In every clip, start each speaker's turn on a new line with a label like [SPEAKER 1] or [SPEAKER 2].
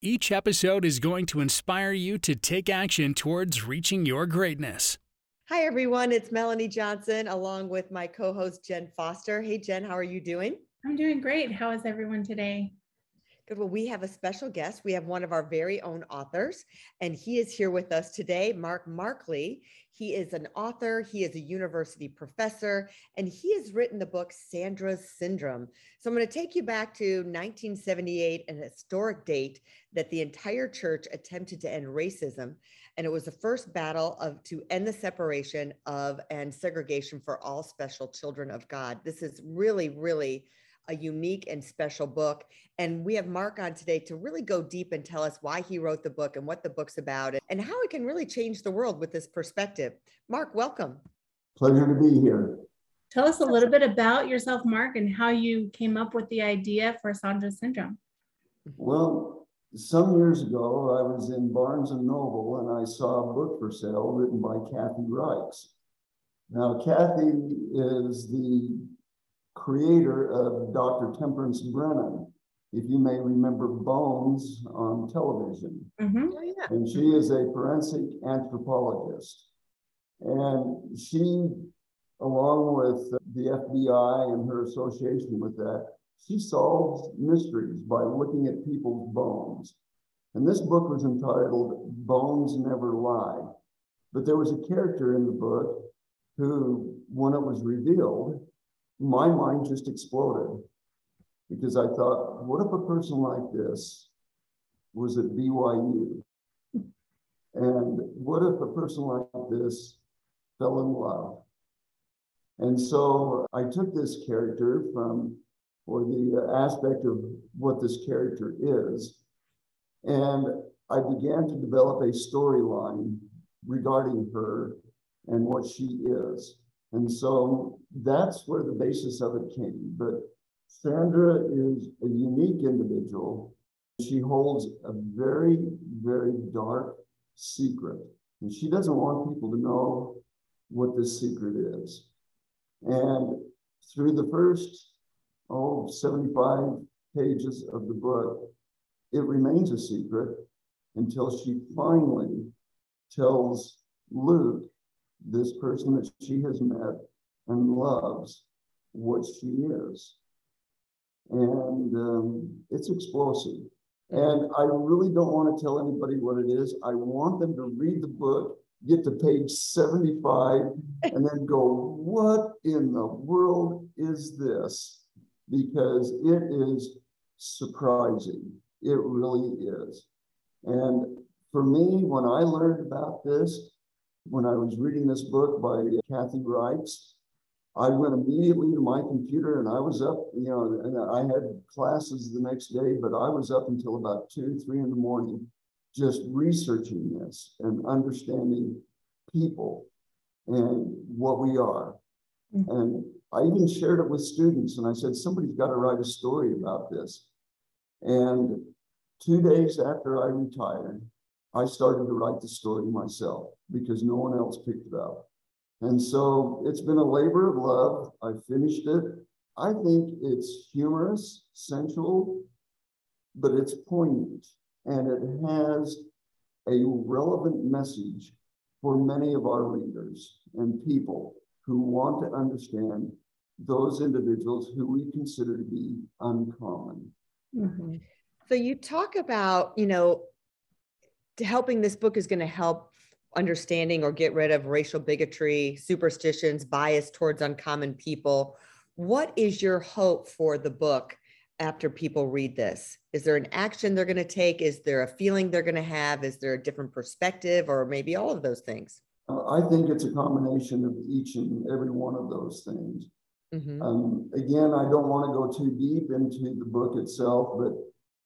[SPEAKER 1] Each episode is going to inspire you to take action towards reaching your greatness.
[SPEAKER 2] Hi, everyone. It's Melanie Johnson along with my co host, Jen Foster. Hey, Jen, how are you doing?
[SPEAKER 3] I'm doing great. How is everyone today?
[SPEAKER 2] Well, we have a special guest. We have one of our very own authors, and he is here with us today, Mark Merkley. He is an author, he is a university professor, and he has written the book Sandra's Syndrome. So I'm going to take you back to 1978, an historic date that the entire church attempted to end racism. And it was the first battle of to end the separation of and segregation for all special children of God. This is really, really a unique and special book. And we have Mark on today to really go deep and tell us why he wrote the book and what the book's about and how it can really change the world with this perspective. Mark, welcome.
[SPEAKER 4] Pleasure to be here.
[SPEAKER 3] Tell us a little bit about yourself, Mark, and how you came up with the idea for Sandra's syndrome.
[SPEAKER 4] Well, some years ago, I was in Barnes and Noble and I saw a book for sale written by Kathy Reichs. Now, Kathy is the creator of Dr. Temperance Brennan, if you may remember Bones on television.
[SPEAKER 3] Mm-hmm.
[SPEAKER 2] Oh, yeah.
[SPEAKER 4] And she is a forensic anthropologist. And she, along with the FBI and her association with that, she solves mysteries by looking at people's bones. And this book was entitled Bones Never Lie. But there was a character in the book who, when it was revealed, my mind just exploded because I thought, what if a person like this was at BYU? And what if a person like this fell in love? And so I took this character from, or the aspect of what this character is, and I began to develop a storyline regarding her and what she is. And so that's where the basis of it came. But Sandra is a unique individual. She holds a very, very dark secret. And she doesn't want people to know what this secret is. And through the first, oh, 75 pages of the book, it remains a secret until she finally tells Luke this person that she has met and loves what she is. And um, it's explosive. And I really don't want to tell anybody what it is. I want them to read the book, get to page 75, and then go, What in the world is this? Because it is surprising. It really is. And for me, when I learned about this, when I was reading this book by Kathy Reichs, I went immediately to my computer and I was up, you know, and I had classes the next day, but I was up until about two, three in the morning just researching this and understanding people and what we are. Mm-hmm. And I even shared it with students and I said, somebody's got to write a story about this. And two days after I retired, I started to write the story myself because no one else picked it up. And so it's been a labor of love. I finished it. I think it's humorous, sensual, but it's poignant and it has a relevant message for many of our readers and people who want to understand those individuals who we consider to be uncommon.
[SPEAKER 2] Mm-hmm. So you talk about, you know, helping this book is going to help understanding or get rid of racial bigotry, superstitions, bias towards uncommon people. What is your hope for the book after people read this? Is there an action they're going to take? Is there a feeling they're going to have? Is there a different perspective or maybe all of those things?
[SPEAKER 4] I think it's a combination of each and every one of those things. Mm-hmm. Um, again, I don't want to go too deep into the book itself, but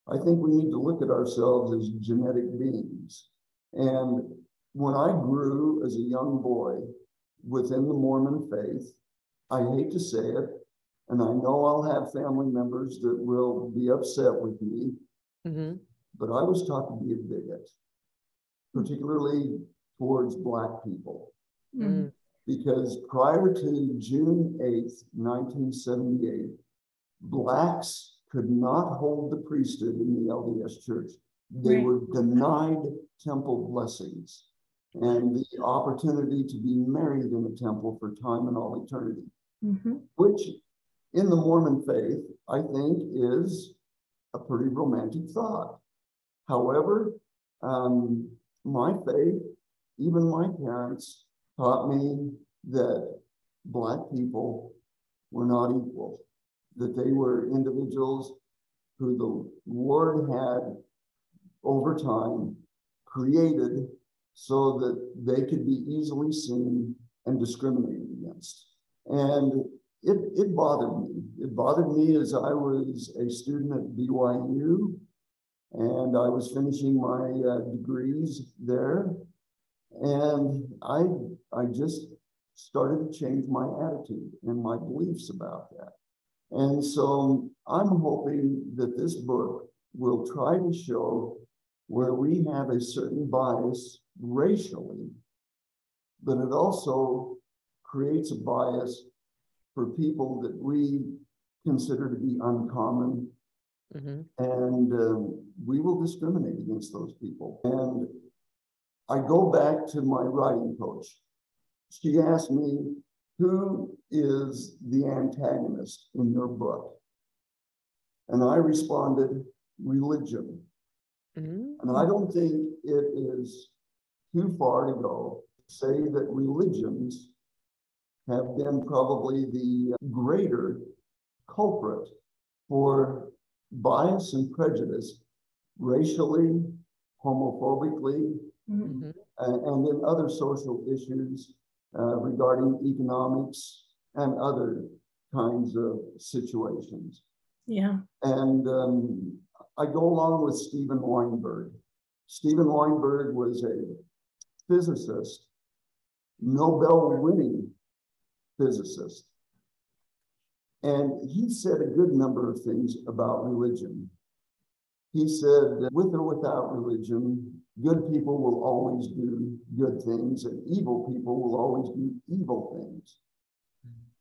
[SPEAKER 4] I think we need to look at ourselves as genetic beings. And when I grew as a young boy within the Mormon faith, I hate to say it, and I know I'll have family members that will be upset with me, mm-hmm. but I was taught to be a bigot, particularly towards Black people. Mm-hmm. Because prior to June 8th, 1978, Blacks could not hold the priesthood in the LDS church. They right. were denied temple blessings and the opportunity to be married in a temple for time and all eternity, mm-hmm. which in the Mormon faith, I think is a pretty romantic thought. However, um, my faith, even my parents taught me that Black people were not equal, that they were individuals who the Lord had over time created so that they could be easily seen and discriminated against. And it, it bothered me. It bothered me as I was a student at BYU and I was finishing my uh, degrees there. And I, I just started to change my attitude and my beliefs about that. And so I'm hoping that this book will try to show where we have a certain bias racially, but it also creates a bias for people that we consider to be uncommon. Mm-hmm. And um, we will discriminate against those people. And I go back to my writing coach. She asked me, Who is the antagonist in your book? And I responded, Religion. Mm-hmm. And I don't think it is too far to go to say that religions have been probably the greater culprit for bias and prejudice racially, homophobically, mm-hmm. and, and in other social issues uh, regarding economics and other kinds of situations.
[SPEAKER 3] Yeah.
[SPEAKER 4] And um, I go along with Steven Weinberg. Steven Weinberg was a physicist, Nobel winning physicist. And he said a good number of things about religion. He said, with or without religion, good people will always do good things, and evil people will always do evil things.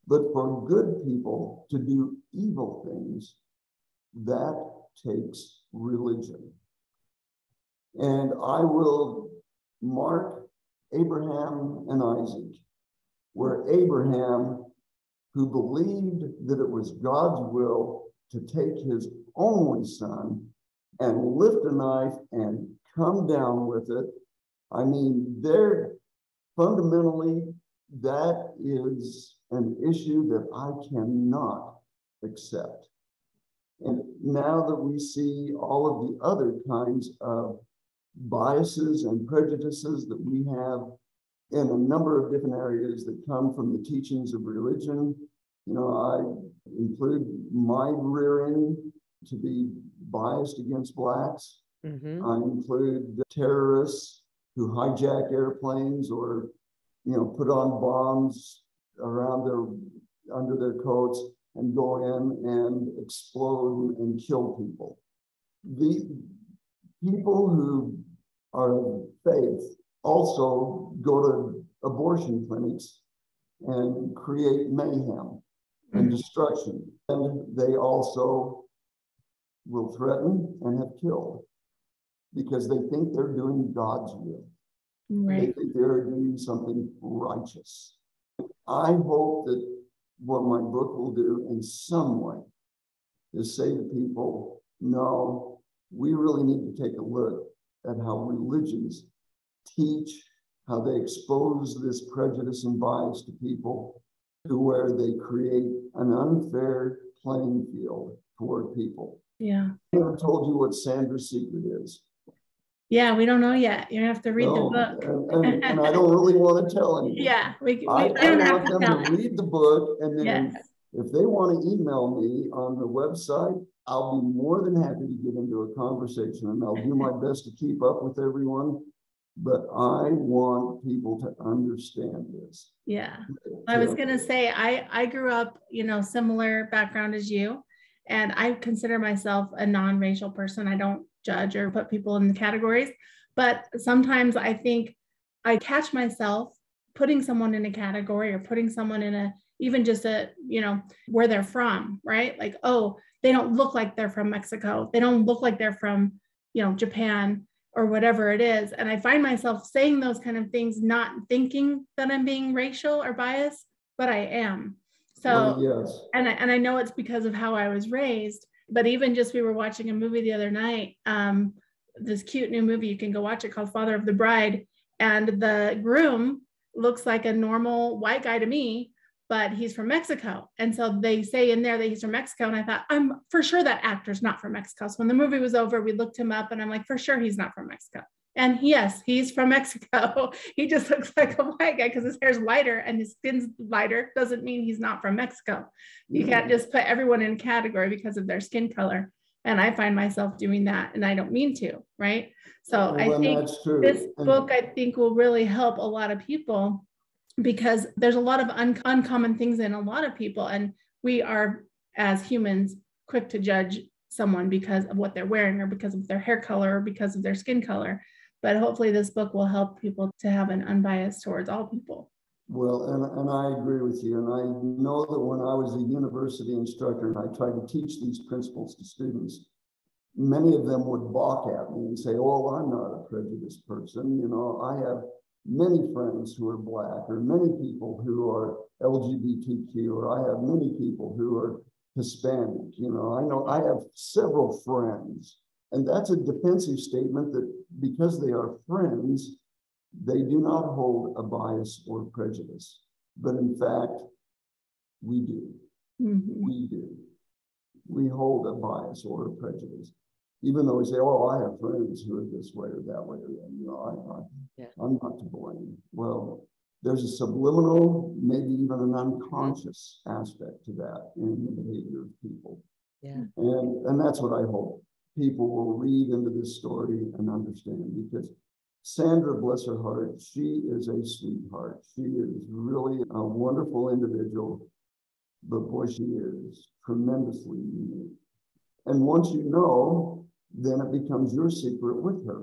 [SPEAKER 4] But for good people to do evil things, that takes religion. And I will mark Abraham and Isaac where Abraham, who believed that it was God's will to take his only son and lift a knife and come down with it. I mean, there fundamentally, that is an issue that I cannot accept. And now that we see all of the other kinds of biases and prejudices that we have in a number of different areas that come from the teachings of religion. You know, I include my rearing to be biased against blacks. Mm-hmm. I include the terrorists who hijack airplanes or, you know, put on bombs around their under their coats and go in and explode and kill people. The people who are of faith also go to abortion clinics and create mayhem and mm-hmm. destruction. And they also will threaten and have killed because they think they're doing God's will. Right. They think they're doing something righteous. I hope that what my book will do in some way is say to people, no, we really need to take a look at how religions teach, how they expose this prejudice and bias to people to where they create an unfair playing field toward people.
[SPEAKER 3] Yeah.
[SPEAKER 4] I never told you what Sandra's secret is.
[SPEAKER 3] Yeah, we don't know yet. You have to read no, the book.
[SPEAKER 4] And, and, and, I don't really want to tell anyone.
[SPEAKER 3] Yeah, we, we
[SPEAKER 4] I, I want to them to read the book and then yes. if they want to email me on the website, I'll be more than happy to get into a conversation and I'll do my best to keep up with everyone. But I want people to understand this.
[SPEAKER 3] Yeah. I was going to say, I, I grew up, you know, similar background as you, and I consider myself a non racial person. I don't judge or put people in the categories, but sometimes I think I catch myself putting someone in a category or putting someone in a even just a you know where they're from right? Like oh they don't look like they're from mexico. They don't look like they're from you know japan or whatever it is. And i find myself saying those kind of things not thinking that i'm being racial or biased but i am so yes. and I, and I know it's because of how i was raised but even just we were watching a movie the other night um this cute new movie you can go watch it called father of the bride and the groom looks like a normal white guy to me but he's from Mexico. And so they say in there that he's from Mexico. And I thought, I'm for sure that actor's not from Mexico. So when the movie was over, we looked him up and I'm like, for sure he's not from Mexico. And yes, he's from Mexico. he just looks like a white guy because his hair's lighter and his skin's lighter. Doesn't mean he's not from Mexico. You can't just put everyone in a category because of their skin color. And I find myself doing that and I don't mean to, right? So well, I think this book, I think, will really help a lot of people because there's a lot of un- uncommon things in a lot of people and we are as humans quick to judge someone because of what they're wearing or because of their hair color or because of their skin color but hopefully this book will help people to have an unbiased towards all people
[SPEAKER 4] well and, and i agree with you and i know that when i was a university instructor and i tried to teach these principles to students many of them would balk at me and say oh i'm not a prejudiced person you know i have many friends who are Black, or many people who are LGBTQ, or I have many people who are Hispanic. You know, I know I have several friends. And that's a defensive statement that because they are friends, they do not hold a bias or prejudice. But in fact, we do. Mm-hmm. We do. We hold a bias or a prejudice even though we say, "Oh, I have friends who are this way or that way," or you know, I, I yeah. I'm not to blame. Well, there's a subliminal, maybe even an unconscious aspect to that in the behavior of people.
[SPEAKER 2] Yeah.
[SPEAKER 4] And and that's what I hope people will read into this story and understand because Sandra, bless her heart, she is a sweetheart. She is really a wonderful individual, but boy, she is tremendously unique. And once you know then it becomes your secret with her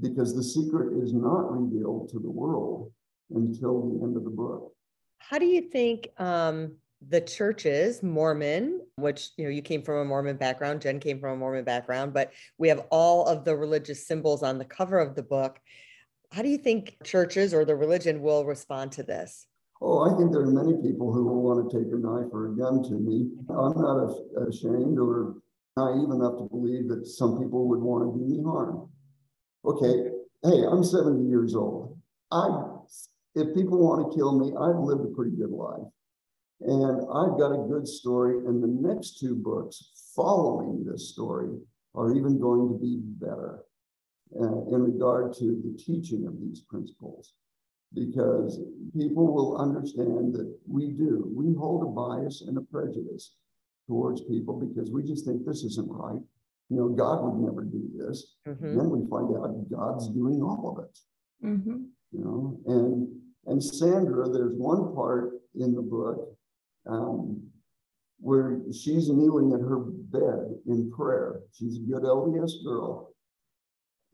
[SPEAKER 4] because the secret is not revealed to the world until the end of the book.
[SPEAKER 2] How do you think um, the churches, Mormon, which you know you came from a Mormon background, Jen came from a Mormon background, but we have all of the religious symbols on the cover of the book. How do you think churches or the religion will respond to this?
[SPEAKER 4] Oh, I think there are many people who will want to take a knife or a gun to me. I'm not ashamed or naive enough to believe that some people would want to do me harm. Okay, hey, I'm 70 years old. I, if people want to kill me, I've lived a pretty good life. And I've got a good story. And the next two books following this story are even going to be better uh, in regard to the teaching of these principles. Because people will understand that we do, we hold a bias and a prejudice towards people because we just think this isn't right. You know, God would never do this. Mm-hmm. Then we find out God's doing all of it. Mm-hmm. You know, and and Sandra, there's one part in the book um, where she's kneeling at her bed in prayer. She's a good LDS girl,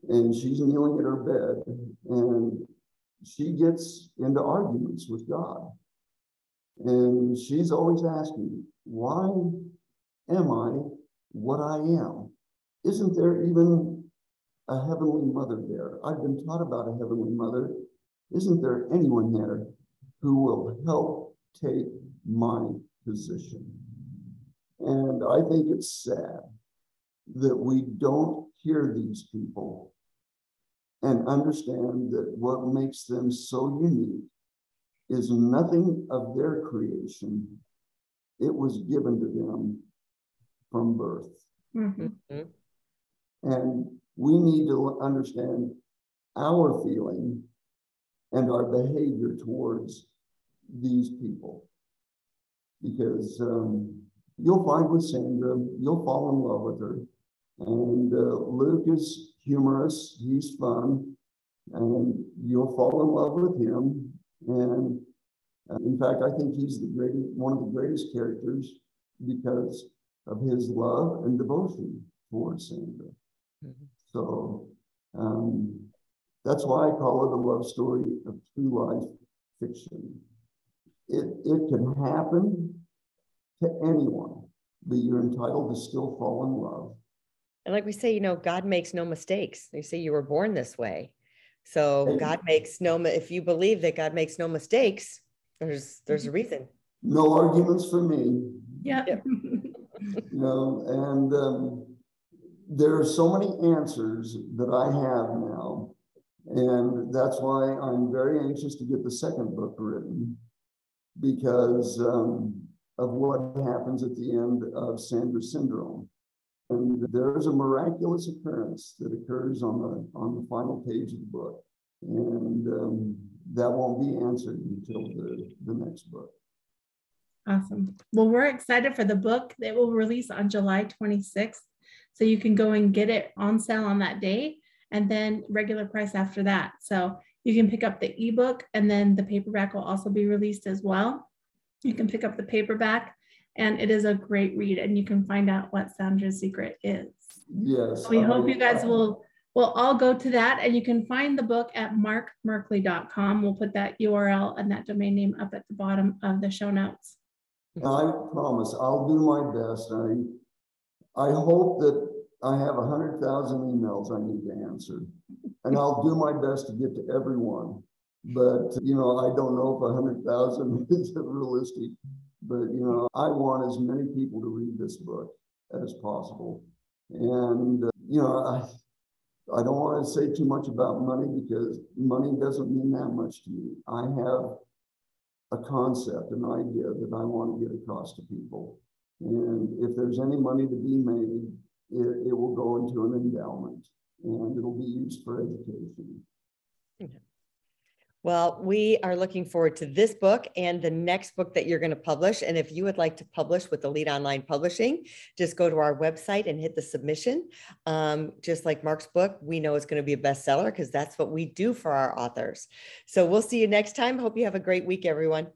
[SPEAKER 4] and she's kneeling at her bed, and she gets into arguments with God. And she's always asking, why am I what I am? Isn't there even a heavenly mother there? I've been taught about a heavenly mother. Isn't there anyone there who will help take my position? And I think it's sad that we don't hear these people and understand that what makes them so unique is nothing of their creation it was given to them from birth. Mm-hmm. And we need to understand our feeling and our behavior towards these people. Because um, you'll find with Sandra, you'll fall in love with her. And uh, Luke is humorous, he's fun, and you'll fall in love with him. And uh, in fact, I think he's the greatest, one of the greatest characters because of his love and devotion for Sandra. Mm-hmm. So um, that's why I call it a love story of true life fiction. It, it can happen to anyone, but you're entitled to still fall in love.
[SPEAKER 2] And like we say, you know, God makes no mistakes. They say you were born this way. So God makes no if you believe that God makes no mistakes, there's there's a reason.
[SPEAKER 4] No arguments for me.
[SPEAKER 3] Yeah.
[SPEAKER 4] you know, and um, there are so many answers that I have now. And that's why I'm very anxious to get the second book written because um, of what happens at the end of Sandra syndrome. And there's a miraculous occurrence that occurs on the on the final page of the book, and um, that won't be answered until the, the next book.
[SPEAKER 3] Awesome. Well, we're excited for the book that will release on July 26th. So you can go and get it on sale on that day and then regular price after that. So you can pick up the ebook and then the paperback will also be released as well. You can pick up the paperback and it is a great read and you can find out what Sandra's secret is.
[SPEAKER 4] Yes.
[SPEAKER 3] We I, hope you guys will will all go to that and you can find the book at markmerkley.com. We'll put that URL and that domain name up at the bottom of the show notes.
[SPEAKER 4] I promise I'll do my best. I I hope that I have a hundred thousand emails I need to answer, and I'll do my best to get to everyone. But you know, I don't know if a hundred thousand is realistic. But you know, I want as many people to read this book as possible. And uh, you know, I I don't want to say too much about money because money doesn't mean that much to me. I have a concept, an idea that I want to get across to people. And if there's any money to be made, it, it will go into an endowment and it'll be used for education.
[SPEAKER 2] Well, we are looking forward to this book and the next book that you're going to publish. And if you would like to publish with Elite Online Publishing, just go to our website and hit the submission. Um, just like Mark's book, we know it's going to be a bestseller because that's what we do for our authors. So we'll see you next time. Hope you have a great week, everyone.